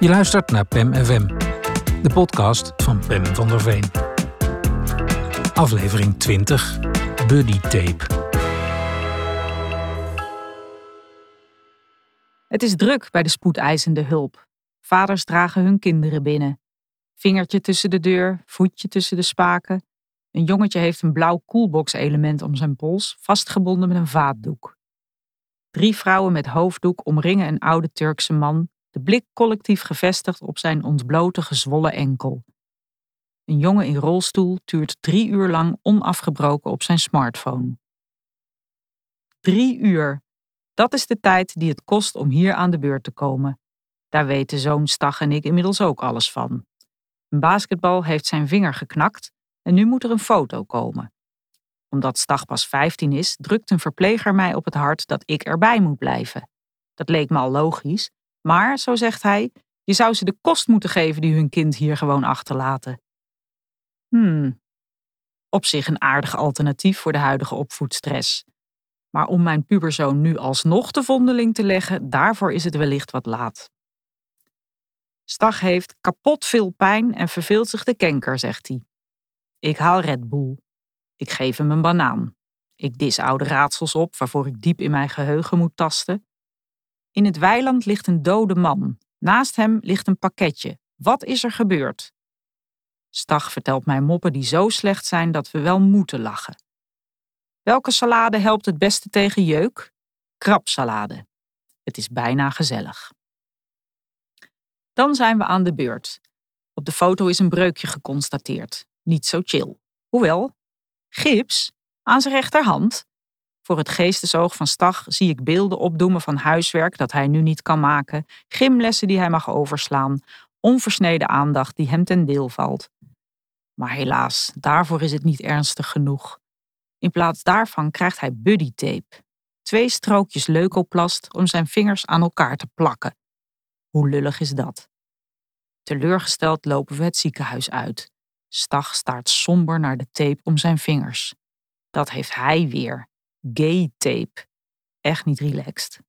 Je luistert naar PEM FM, de podcast van Pem van der Veen. Aflevering 20, Buddy Tape. Het is druk bij de spoedeisende hulp. Vaders dragen hun kinderen binnen. Vingertje tussen de deur, voetje tussen de spaken. Een jongetje heeft een blauw coolbox-element om zijn pols, vastgebonden met een vaatdoek. Drie vrouwen met hoofddoek omringen een oude Turkse man, de blik collectief gevestigd op zijn ontblote gezwollen enkel. Een jongen in rolstoel tuurt drie uur lang onafgebroken op zijn smartphone. Drie uur. Dat is de tijd die het kost om hier aan de beurt te komen. Daar weten zoon Stag en ik inmiddels ook alles van. Een basketbal heeft zijn vinger geknakt en nu moet er een foto komen. Omdat Stag pas 15 is, drukt een verpleger mij op het hart dat ik erbij moet blijven. Dat leek me al logisch, maar, zo zegt hij, je zou ze de kost moeten geven die hun kind hier gewoon achterlaten. Hmm, op zich een aardig alternatief voor de huidige opvoedstress. Maar om mijn puberzoon nu alsnog de vondeling te leggen, daarvoor is het wellicht wat laat. Stag heeft kapot veel pijn en verveelt zich de kenker, zegt hij. Ik haal Red Bull. Ik geef hem een banaan. Ik dis oude raadsels op waarvoor ik diep in mijn geheugen moet tasten. In het weiland ligt een dode man. Naast hem ligt een pakketje. Wat is er gebeurd? Stag vertelt mij moppen die zo slecht zijn dat we wel moeten lachen. Welke salade helpt het beste tegen jeuk? Krabsalade. Het is bijna gezellig. Dan zijn we aan de beurt. Op de foto is een breukje geconstateerd. Niet zo chill. Hoewel, gips aan zijn rechterhand. Voor het geestesoog van Stag zie ik beelden opdoemen van huiswerk dat hij nu niet kan maken, gymlessen die hij mag overslaan, onversneden aandacht die hem ten deel valt. Maar helaas, daarvoor is het niet ernstig genoeg. In plaats daarvan krijgt hij buddy tape. Twee strookjes leukoplast om zijn vingers aan elkaar te plakken. Hoe lullig is dat? Teleurgesteld lopen we het ziekenhuis uit. Stag staart somber naar de tape om zijn vingers. Dat heeft hij weer. Gay tape. Echt niet relaxed.